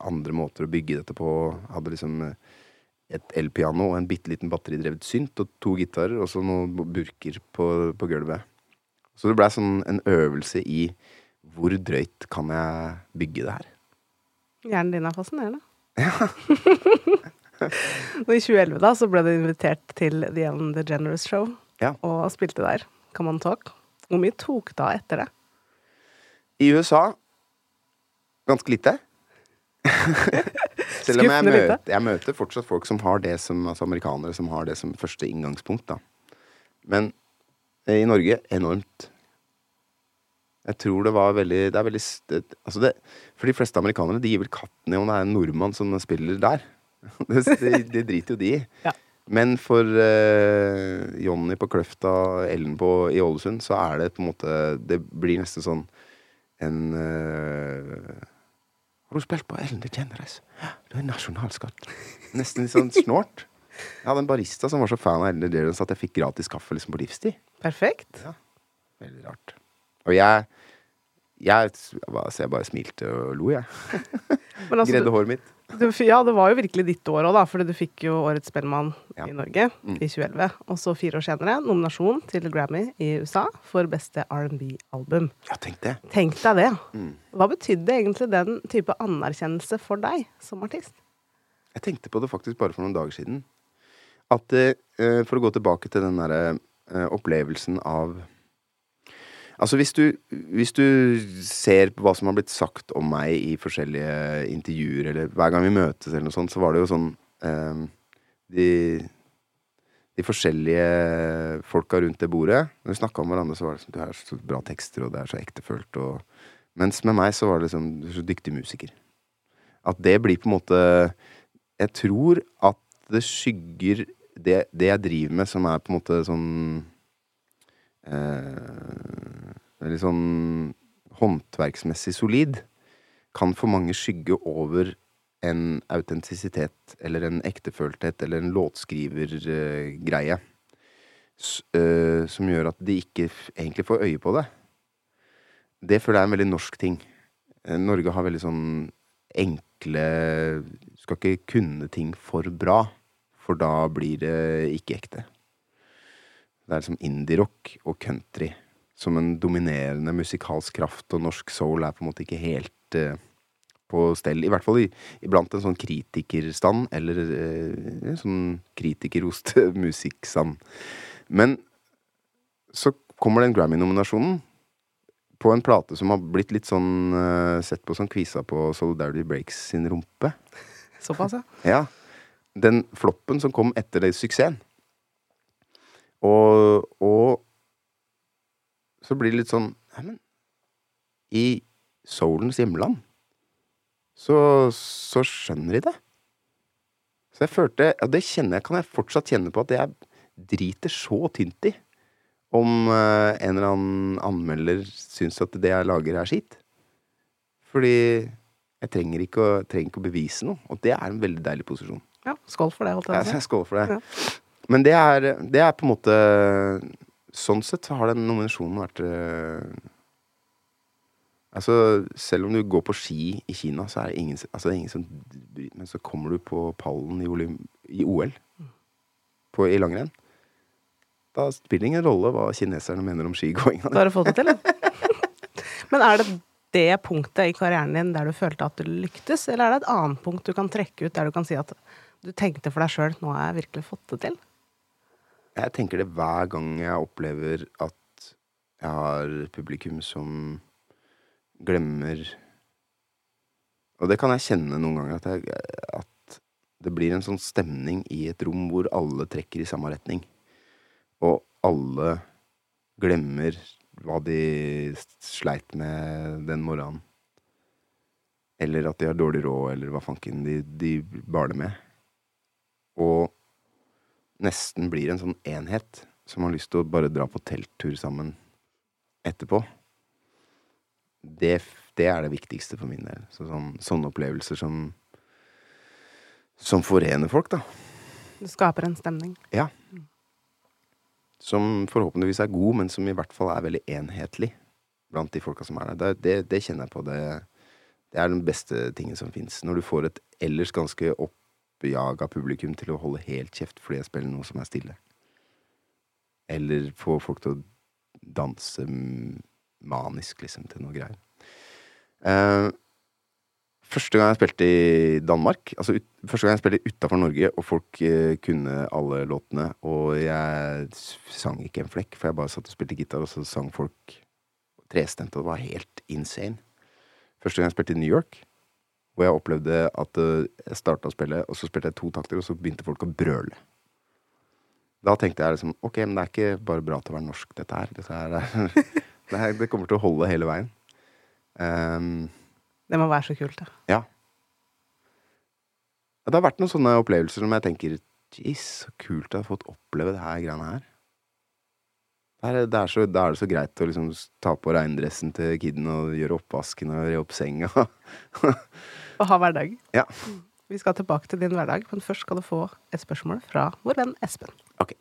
andre måter å bygge dette på. Jeg hadde liksom eh, et elpiano og en bitte liten batteridrevet synt og to gitarer og så noen burker på, på gulvet. Så det blei sånn en øvelse i hvor drøyt kan jeg bygge det her. Hjernen din er fascinerende. Og I 2011 da, så ble du invitert til The Ellen DeGeneres Show Ja. og spilte der. Come on talk. Hvor mye tok da etter det? I USA ganske lite. Selv om jeg møter, jeg møter fortsatt folk som har det som Altså amerikanere som har det som første inngangspunkt, da. Men eh, i Norge enormt. Jeg tror det var veldig Det er veldig det, Altså det For de fleste amerikanere, de gir vel katten i om det er en nordmann som spiller der. Det, det, det driter jo de i. Ja. Men for uh, Jonny på Kløfta, Ellen på, i Ålesund, så er det på en måte Det blir nesten sånn en uh, Har du spilt på Ellen DeGeneres? Du er nasjonalskatt. Nesten litt sånn snålt. Jeg hadde en barista som var så fan av Ellen DeGeneres at jeg fikk gratis kaffe liksom på livstid. Perfekt. Veldig rart. Og jeg jeg, altså jeg bare smilte og lo, jeg. Altså, Gredde håret mitt. Ja, det var jo virkelig ditt år òg, da. Fordi du fikk jo Årets Spellemann Ja. i Norge Mm. i 2011. Og så fire år senere nominasjon til Grammy i USA for beste R&B-album. Ja, tenk det. Tenk deg det. Mm. Hva betydde egentlig den type anerkjennelse for deg som artist? Jeg tenkte på det faktisk bare for noen dager siden. At uh, For å gå tilbake til den derre uh, opplevelsen av Altså hvis du, hvis du ser på hva som har blitt sagt om meg i forskjellige intervjuer, eller hver gang vi møtes eller noe sånt, så var det jo sånn eh, de, de forskjellige folka rundt det bordet Når vi snakka om hverandre, så var det sånn Du har så bra tekster, og det er så ektefølt, og Mens med meg så var det sånn Du er så dyktig musiker. At det blir på en måte Jeg tror at det skygger det, det jeg driver med, som er på en måte sånn eh, Veldig sånn håndverksmessig solid, kan for mange skygge over en autentisitet eller en ektefølthet eller en låtskrivergreie. Uh, som gjør at de ikke egentlig får øye på det. Det føler jeg er en veldig norsk ting. Eh, Norge har veldig sånn enkle skal ikke kunne ting for bra, for da blir det ikke ekte. Det er liksom indie-rock og country som en dominerende musikalsk kraft, og norsk soul er på en måte ikke helt eh, på stell. I hvert fall i, iblant en sånn kritikerstand, eller eh, sånn kritikerrost musikkstand. Men så kommer den Grammy-nominasjonen på en plate som har blitt litt sånn eh, sett på som kvisa på Solidarity Breaks sin rumpe. Såpass, ja. Ja. Den floppen som kom etter den suksessen. Og, og så blir det litt sånn Neimen, I soulens hjemland så, så skjønner de det. Så jeg følte Og det kjenner jeg, kan jeg fortsatt kjenne på at jeg driter så tynt i om uh, en eller annen anmelder syns at det jeg lager, er skitt. Fordi jeg trenger ikke, å, trenger ikke å bevise noe. Og det er en veldig deilig posisjon. ja. Skål for det, holdt jeg ja, skåler for det. Ja. Men det er, det er på en måte Sånn sett har den nominasjonen vært eh, Altså, selv om du går på ski i Kina, så er det ingen, altså, det er ingen som Men så kommer du på pallen i, Olym i OL på, i langrenn. Da spiller det ingen rolle hva kineserne mener om skigåinga. Da har du fått det til, da. Men er det det punktet i karrieren din der du følte at du lyktes, eller er det et annet punkt du kan trekke ut der du kan si at du tenkte for deg sjøl nå har jeg virkelig fått det til? Jeg tenker det hver gang jeg opplever at jeg har publikum som glemmer Og det kan jeg kjenne noen ganger, at, jeg, at det blir en sånn stemning i et rom hvor alle trekker i samme retning. Og alle glemmer hva de sleit med den morgenen. Eller at de har dårlig råd, eller hva fanken de, de baler med. Og nesten blir en sånn enhet som har lyst til å bare dra på telttur sammen etterpå. Det, det er det viktigste for min del. Så sånn, sånne opplevelser som som forener folk, da. Du skaper en stemning. Ja. Som forhåpentligvis er god, men som i hvert fall er veldig enhetlig blant de folka som er der. Det, det, det kjenner jeg på. Det, det er den beste tingen som fins. Når du får et ellers ganske oppjaga publikum til å holde helt kjeft fordi jeg spiller noe som er stille. Eller få folk til å danse manisk, liksom, til noe greier. Uh, Første gang jeg spilte i Danmark Altså ut, første gang jeg spilte utafor Norge, og folk uh, kunne alle låtene, og jeg sang ikke en flekk, for jeg bare satt og spilte gitar, og så sang folk trestemt, og det var helt insane. Første gang jeg spilte i New York, hvor jeg opplevde at eh, jeg starta å spille, og så spilte jeg to takter, og så begynte folk å brøle. Da tenkte jeg liksom ok, men det er ikke bare bra til å være norsk, dette her. Dette her er, Det, her, det kommer til å holde hele veien. Um, Det må være så kult, da. ja. Det har vært noen sånne opplevelser som jeg tenker Jeez, så kult å ha fått oppleve det her greiene her. Det er, det er så, da er det så greit å liksom ta på regndressen til kiden og gjøre oppvasken og re opp senga. og ha hverdag. ja. Vi skal tilbake til din hverdag, men først skal du få et spørsmål fra vår venn Espen. Ok.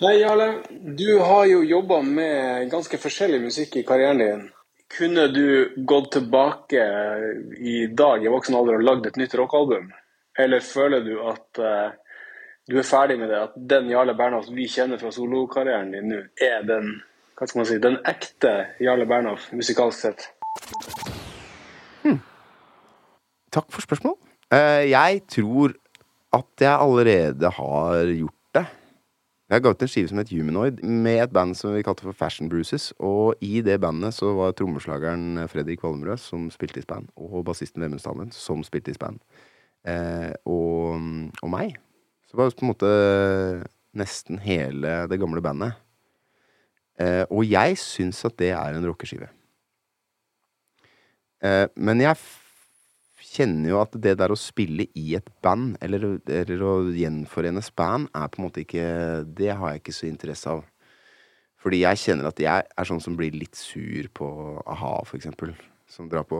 Hei, Jarle. Du har jo jobba med ganske forskjellig musikk i karrieren din. Kunne du gått tilbake i dag i voksen alder og lagd et nytt rockealbum? Eller føler du at eh, du er ferdig med det? At den Jarle Bernhoft vi kjenner fra solokarrieren din nå, er den hva skal man si, den ekte Jarle Bernhoft musikalsk sett? Takk for spørsmål. Eh, jeg tror at jeg allerede har gjort det. Jeg ga ut en skive som het Humanoid, med et band som vi kalte for Fashion Bruises. Og i det bandet så var trommeslageren Fredrik Valmrød, som spilte i band, og bassisten Vemund Stammen, som spilte i band, eh, og, og meg. Så var på en måte nesten hele det gamle bandet. Eh, og jeg syns at det er en rockeskive. Eh, men jeg kjenner jo at det der å spille i et band, eller, eller å gjenforenes band, er på en måte ikke Det har jeg ikke så interesse av. Fordi jeg kjenner at jeg er sånn som blir litt sur på a-ha, for eksempel. Som drar på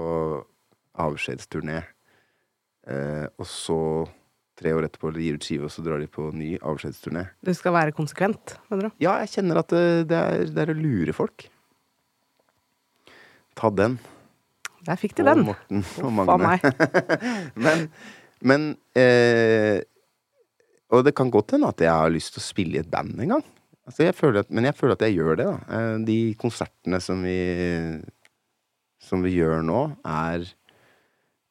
avskjedsturné, eh, og så tre år etterpå gir ut skive, og så drar de på ny avskjedsturné. Du skal være konsekvent, mener du? Ja, jeg kjenner at det, det, er, det er å lure folk. Ta den. Der fikk de Og den. Morten og Magne. men men eh, Og det kan godt hende at jeg har lyst til å spille i et band en gang. Altså jeg føler at, men jeg føler at jeg gjør det. da Eh, De konsertene som vi Som vi gjør nå, er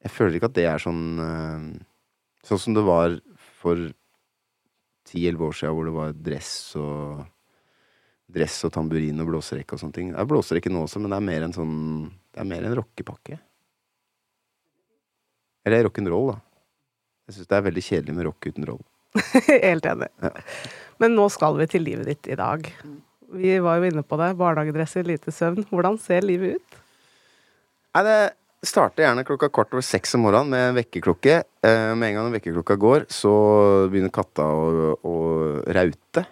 Jeg føler ikke at det er sånn eh, Sånn som det var for 10-11 år siden, hvor det var dress og Dress og tamburin og blåserekke og sånne ting. Det er blåserekke nå også, men det er mer en sånn Det er mer en rockepakke. Eller rock'n'roll, da. Jeg syns det er veldig kjedelig med rock uten roll. Helt enig. Ja. Men nå skal vi til livet ditt i dag. Vi var jo inne på det. Barnehagedresser, lite søvn. Hvordan ser livet ut? Nei, det starter gjerne klokka kvart over seks om morgenen med vekkerklokke. Eh, med en gang vekkerklokka går, så begynner katta å, å raute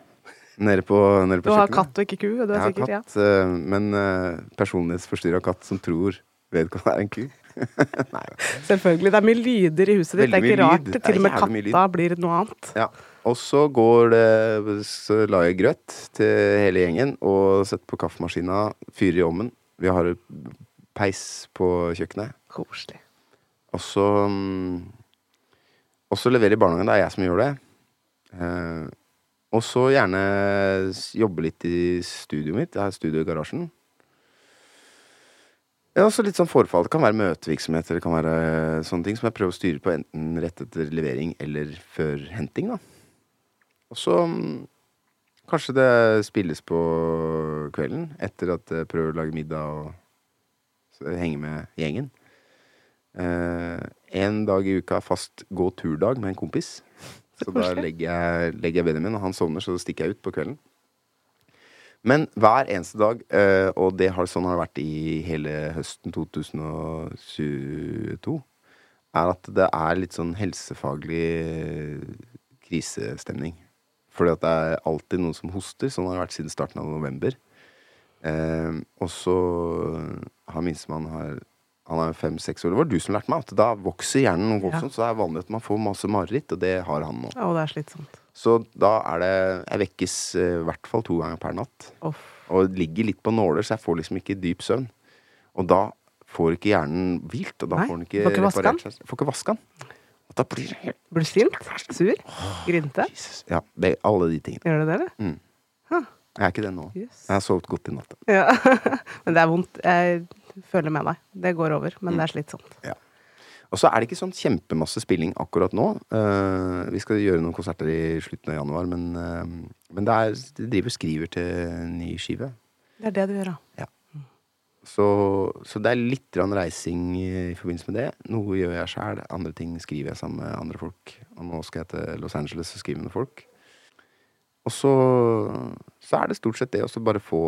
nede på, nede på Du har kjøkkenet. katt og ikke ku, du er Jeg sikkert, ja. katt, eh, men uh, personlighetsforstyrra katt som tror vedkommende er en ku. Nei. Selvfølgelig. Det er mye lyder i huset ditt. Det er ikke mye rart. lyd. Det er Til og med jævlig mye katta blir noe annet. Ja. Og så går det Så lager jeg grøt til hele gjengen og setter på kaffemaskina, fyrer i ovnen. Vi har peis på kjøkkenet. Koselig. Og så mm, Og så leverer i barnehagen. Det er jeg som gjør det. Eh, og så gjerne jobbe litt i studioet mitt. Jeg har studio i garasjen. Ja, også litt sånn forfall. Det kan være møtevirksomhet eller det kan være sånne ting som jeg prøver å styre på enten rett etter levering eller før henting. da. Og så mm, kanskje det spilles på kvelden etter at jeg prøver å lage middag og henge med gjengen. Eh, en dag i uka fast gå-tur-dag med en kompis. Så da legger jeg, legger jeg Benjamin, og han sovner, så stikker jeg ut på kvelden. Men hver eneste dag, uh, og det har, sånn har vært i hele høsten 2022, er at det er litt sånn helsefaglig krisestemning. Fordi at det er alltid noen som hoster. Sånn har det vært siden starten av november. Eh, og så har minstemann har Han er fem-seks år. Det var du som lærte meg at da vokser hjernen noe ja. Så det er vanlig at man får masse mareritt, og det har han nå. Å, det er slitsomt. Så da er det Jeg vekkes eh, i hvert fall to ganger per natt. Off. Og ligger litt på nåler, så jeg får liksom ikke dyp søvn. Og da får ikke hjernen hvilt, og da Nei, får den ikke får ikke reparert seg. Får ikke vaska den. Og da blir det helt Blir du sint? Sur? Grinte? Oh, Ja, det, alle de tingene. Gjør det det, eller? Jeg er ikke det nå. Yes. Jeg har sovet godt i natt. Ja. men det er vondt. Jeg føler med deg. Det går over, men Mm. det er slitsomt. Og så er det ikke sånn kjempemasse spilling akkurat nå. Uh, vi skal gjøre noen konserter i slutten av januar, men, uh, men det er, de driver og skriver til ny skive. Det er det du gjør, da. Så, så det er litt reising i forbindelse med det. Noe gjør jeg sjæl, andre ting skriver jeg sammen med andre folk. Og nå skal jeg til Los Angeles og skrive med folk. Og så, så er det stort sett det å bare få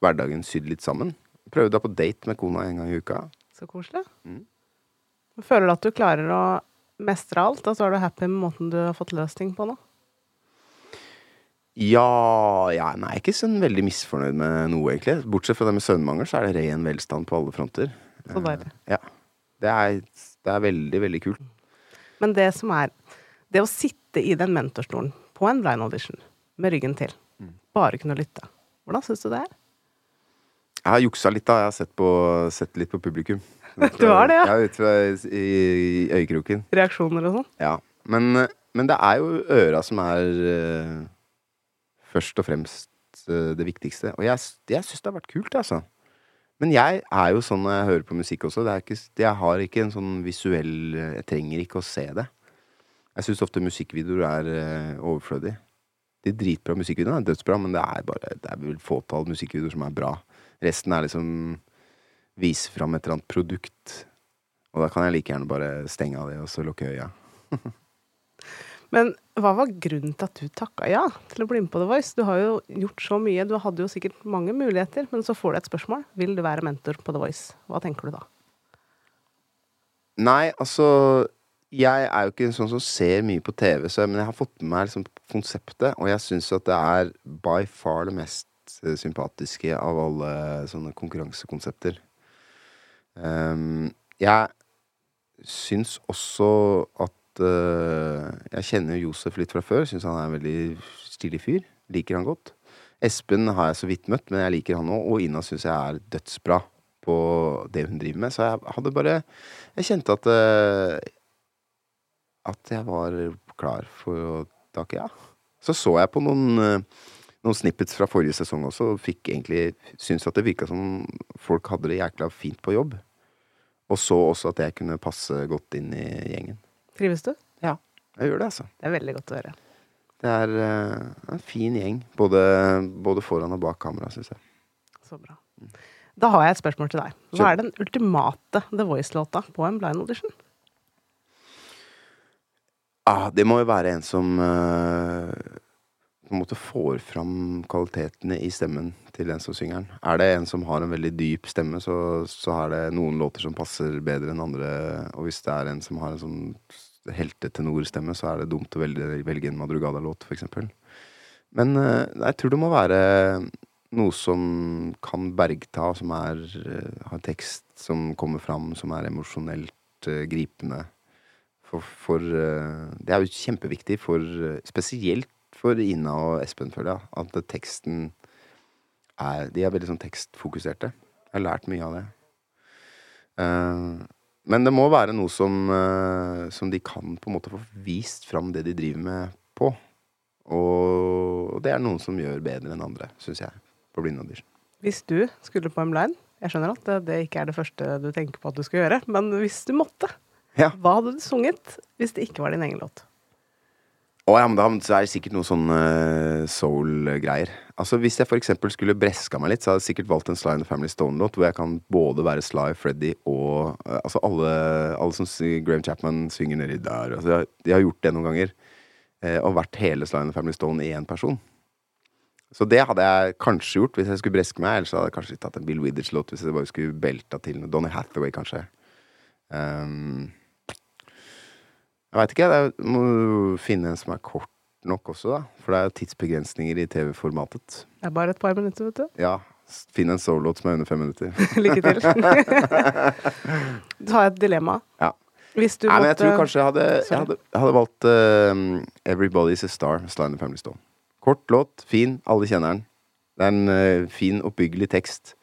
hverdagen sydd litt sammen. Prøve da på date med kona en gang i uka. Så koselig. Mm. Føler du at du klarer å mestre alt? Altså er du happy med måten du har fått løst ting på nå? Ja, ja Nei, jeg er ikke sånn veldig misfornøyd med noe, egentlig. Bortsett fra det med søvnmangel, så er det ren velstand på alle fronter. Så deilig. Eh, ja. Det er, det er veldig, veldig kult. Men det som er Det å sitte i den mentorstolen på en blind audition med ryggen til, Mm. bare kunne lytte, hvordan syns du det er? Jeg har juksa litt, da. Jeg har sett, på, sett litt på publikum. Du har det, ja? Ja, ut fra i, i øyekroken. Reaksjoner og sånn? Ja. Men, men det er jo øra som er uh, først og fremst uh, det viktigste. Og jeg, jeg syns det har vært kult, altså. Men jeg er jo sånn når jeg hører på musikk også. Det ikke, jeg har ikke en sånn visuell Jeg trenger ikke å se det. Jeg syns ofte musikkvideoer er uh, overflødig. De dritbra musikkvideoene er dødsbra, men det er bare Det er vel fåtall musikkvideoer som er bra. Resten er liksom vise fram et eller annet produkt. Og da kan jeg like gjerne bare stenge av det og så lukke øya. Men hva var grunnen til at du takka ja til å bli med på The Voice? Du har jo gjort så mye, du hadde jo sikkert mange muligheter, men så får du et spørsmål. Vil du være mentor på The Voice? Hva tenker du da? Nei, altså Jeg er jo ikke en sånn som ser mye på TV, så, men jeg har fått med meg liksom konseptet, og jeg syns at det er by far det mest eh, sympatiske av alle sånne konkurransekonsepter. Um, jeg syns også at uh, Jeg kjenner Josef litt fra før. Syns han er en veldig stilig fyr. Liker han godt. Espen har jeg så vidt møtt, men jeg liker han òg. Og Ina syns jeg er dødsbra på det hun driver med. Så jeg hadde bare Jeg kjente at eh, At jeg var klar for å takke ja. Så så jeg på noen, eh, noen snippets fra forrige sesong også, og fikk egentlig syntes at det virka som folk hadde det jækla fint på jobb. Og så også at jeg kunne passe godt inn i gjengen. Trives du? Ja, jeg gjør det, altså. Det er veldig godt å høre. Det er uh, en fin gjeng. Både, både foran og bak kamera, syns jeg. Så bra. Da har jeg et spørsmål til deg. Hva er den ultimate The Voice-låta på en blind audition? Ah, det må jo være en som uh, på en måte får fram kvalitetene i stemmen til den som synger den. Er det en som har en veldig dyp stemme, så, så er det noen låter som passer bedre enn andre. Og hvis det er en som har en sånn heltetenorstemme, så er det dumt å velge, velge en Madrugada-låt, eksempel. Men uh, jeg tror det må være noe som kan bergta, som er, eh, har tekst som kommer fram, som er emosjonelt uh, gripende. For, for eh, Det er jo kjempeviktig for eh, Spesielt for Ina og Espen, føler jeg, at teksten er De er veldig sånn tekstfokuserte. Jeg har lært mye av det. Eh, men det må være noe som, som de kan på en måte få vist fram det de driver med på. Og det er noen som gjør bedre enn andre, syns jeg, på blindaudition. Hvis du skulle på blind Jeg skjønner at det ikke er det første du tenker på at du skal gjøre, men hvis du måtte, Ja. hva hadde du sunget hvis det ikke var din egen låt? Å ja, men da er det sikkert noe sånn eh, soul-greier. Altså Hvis jeg eksempel skulle breska meg litt, så hadde jeg sikkert valgt en Sly and the Family Stone-låt, hvor jeg kan både være Sly, Freddy og eh, Altså alle, alle som Graham Chapman synger nedi der. Altså, jeg, jeg har gjort det noen ganger. eh, og vært hele Sly and the Family Stone i én person. Så det hadde jeg kanskje gjort hvis jeg skulle breske meg. Ellers hadde jeg kanskje tatt en Bill Withers-låt hvis jeg bare skulle belta til. Donny Hathaway, kanskje. Um, jeg veit ikke. Jeg må finne en som er kort nok også, da. For det er jo tidsbegrensninger i TV-formatet. Det er bare et par minutter, vet du. Ja. Finn en solo-låt som er under fem minutter. Lykke til. Du har et dilemma. Ja. Hvis du Nei, men jeg tror kanskje jeg hadde, jeg hadde, jeg hadde valgt uh, Everybody's a Star, med the Family Stone. Kort låt, fin, alle kjenner den. Det er en uh, fin, oppbyggelig tekst.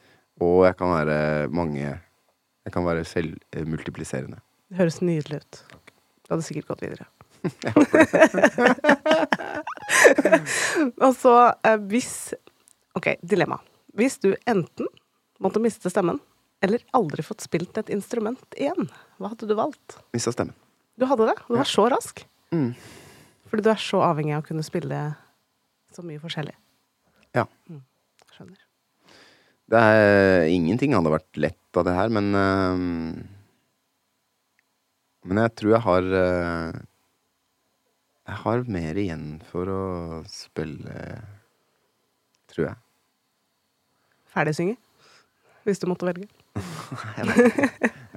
Og jeg kan være mange Jeg kan være selvmultipliserende. Det høres nydelig ut. Du hadde sikkert gått videre. Og så eh, hvis Ok, dilemma. Hvis du enten måtte miste stemmen, eller aldri fått spilt et instrument igjen, hva hadde du valgt? Mista stemmen. Du hadde det? Du var så rask. Mm. Fordi du er så avhengig av å kunne spille så mye forskjellig. Ja. Mm, skjønner. Det er Ingenting hadde vært lett av det her, men øhm, Men jeg tror jeg har øh, Jeg har mer igjen for å spille, tror jeg. ferdigsynge? Hvis du måtte velge.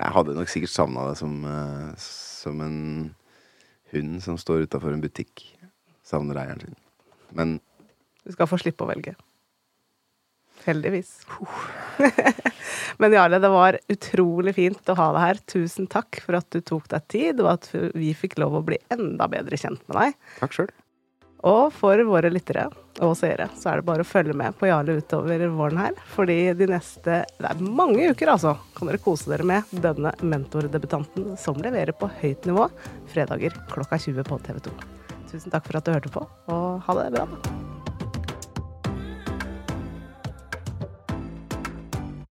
Jeg hadde nok sikkert savna det som, eh, som en hund som står utafor en butikk. Savner eieren sin. Men Du skal få slippe å velge. Heldigvis. Men Jarle, det var utrolig fint å ha deg her. Tusen takk for at du tok deg tid, og at vi fikk lov å bli enda bedre kjent med deg. takk sjøl. Og for våre lyttere og seere så er det bare å følge med på Jarle utover våren her. Fordi de neste Det er mange uker, altså. Kan dere kose dere med denne mentordebutanten som leverer på høyt nivå fredager klokka 20 på TV 2. Tusen takk for at du hørte på, og ha det bra. da.